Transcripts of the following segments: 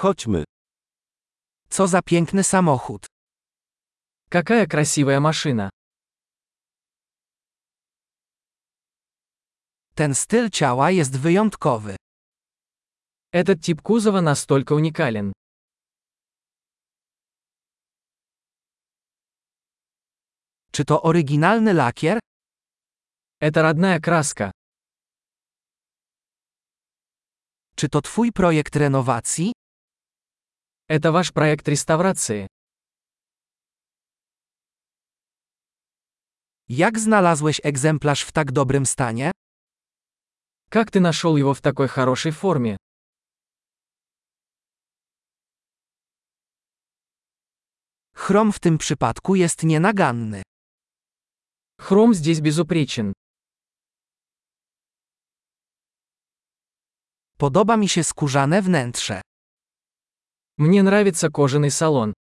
Chodźmy. Co za piękny samochód. Какая красивая машина. Ten styl ciała jest wyjątkowy. Этот тип кузова настолько уникален. Czy to oryginalny lakier? Это родная краска. Czy to twój projekt renowacji? Это ваш проект реставрации. Jak znalazłeś egzemplarz w tak dobrym stanie? Как ты нашел его в такой хорошей форме? Chrom w tym przypadku jest nienaganny. Хром здесь безупречен. Podoba mi się skórzane wnętrze. Мне нравится кожаный салон.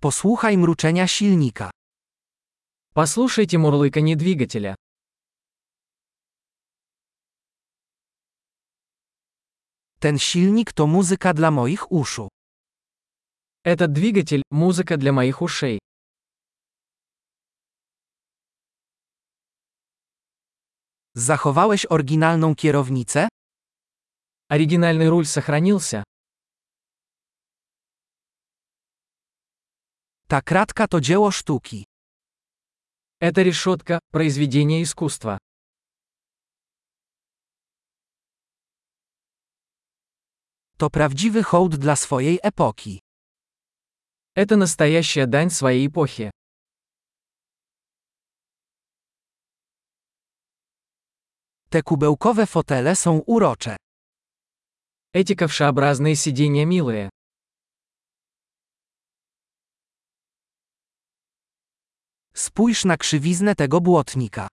Posłuchaj mruczenia silnika. Послушайте мурлыканье двигателя. Ten silnik to muzyka dla moich uszu. Этот двигатель – музыка для моих ушей. Zachowałeś oryginalną kierownicę? Оригинальный руль сохранился. Ta kratka to dzieło sztuki. Эта решетка – произведение искусства. To prawdziwy hołd dla swojej epoki. Это настоящая дань своей эпохи. Te kubełkowe fotele są urocze. Эти ковшеобразные сиденья милые. Spójrz na krzywiznę tego błotnika.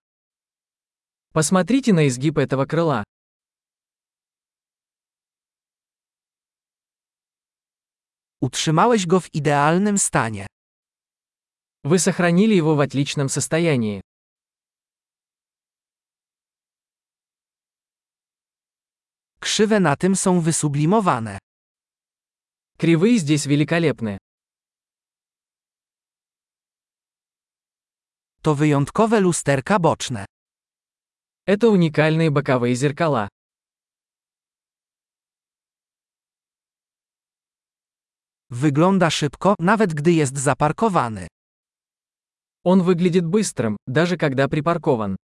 Посмотрите на изгиб этого крыла. Utrzymałeś go w idealnym stanie. Вы сохранили его в отличном состоянии. Krzywe na tym są wysublimowane. Кривые здесь великолепны. To wyjątkowe lusterka boczne. Это уникальные боковые зеркала. Wygląda szybko, nawet gdy jest zaparkowany. Он выглядит быстрым, даже когда припаркован.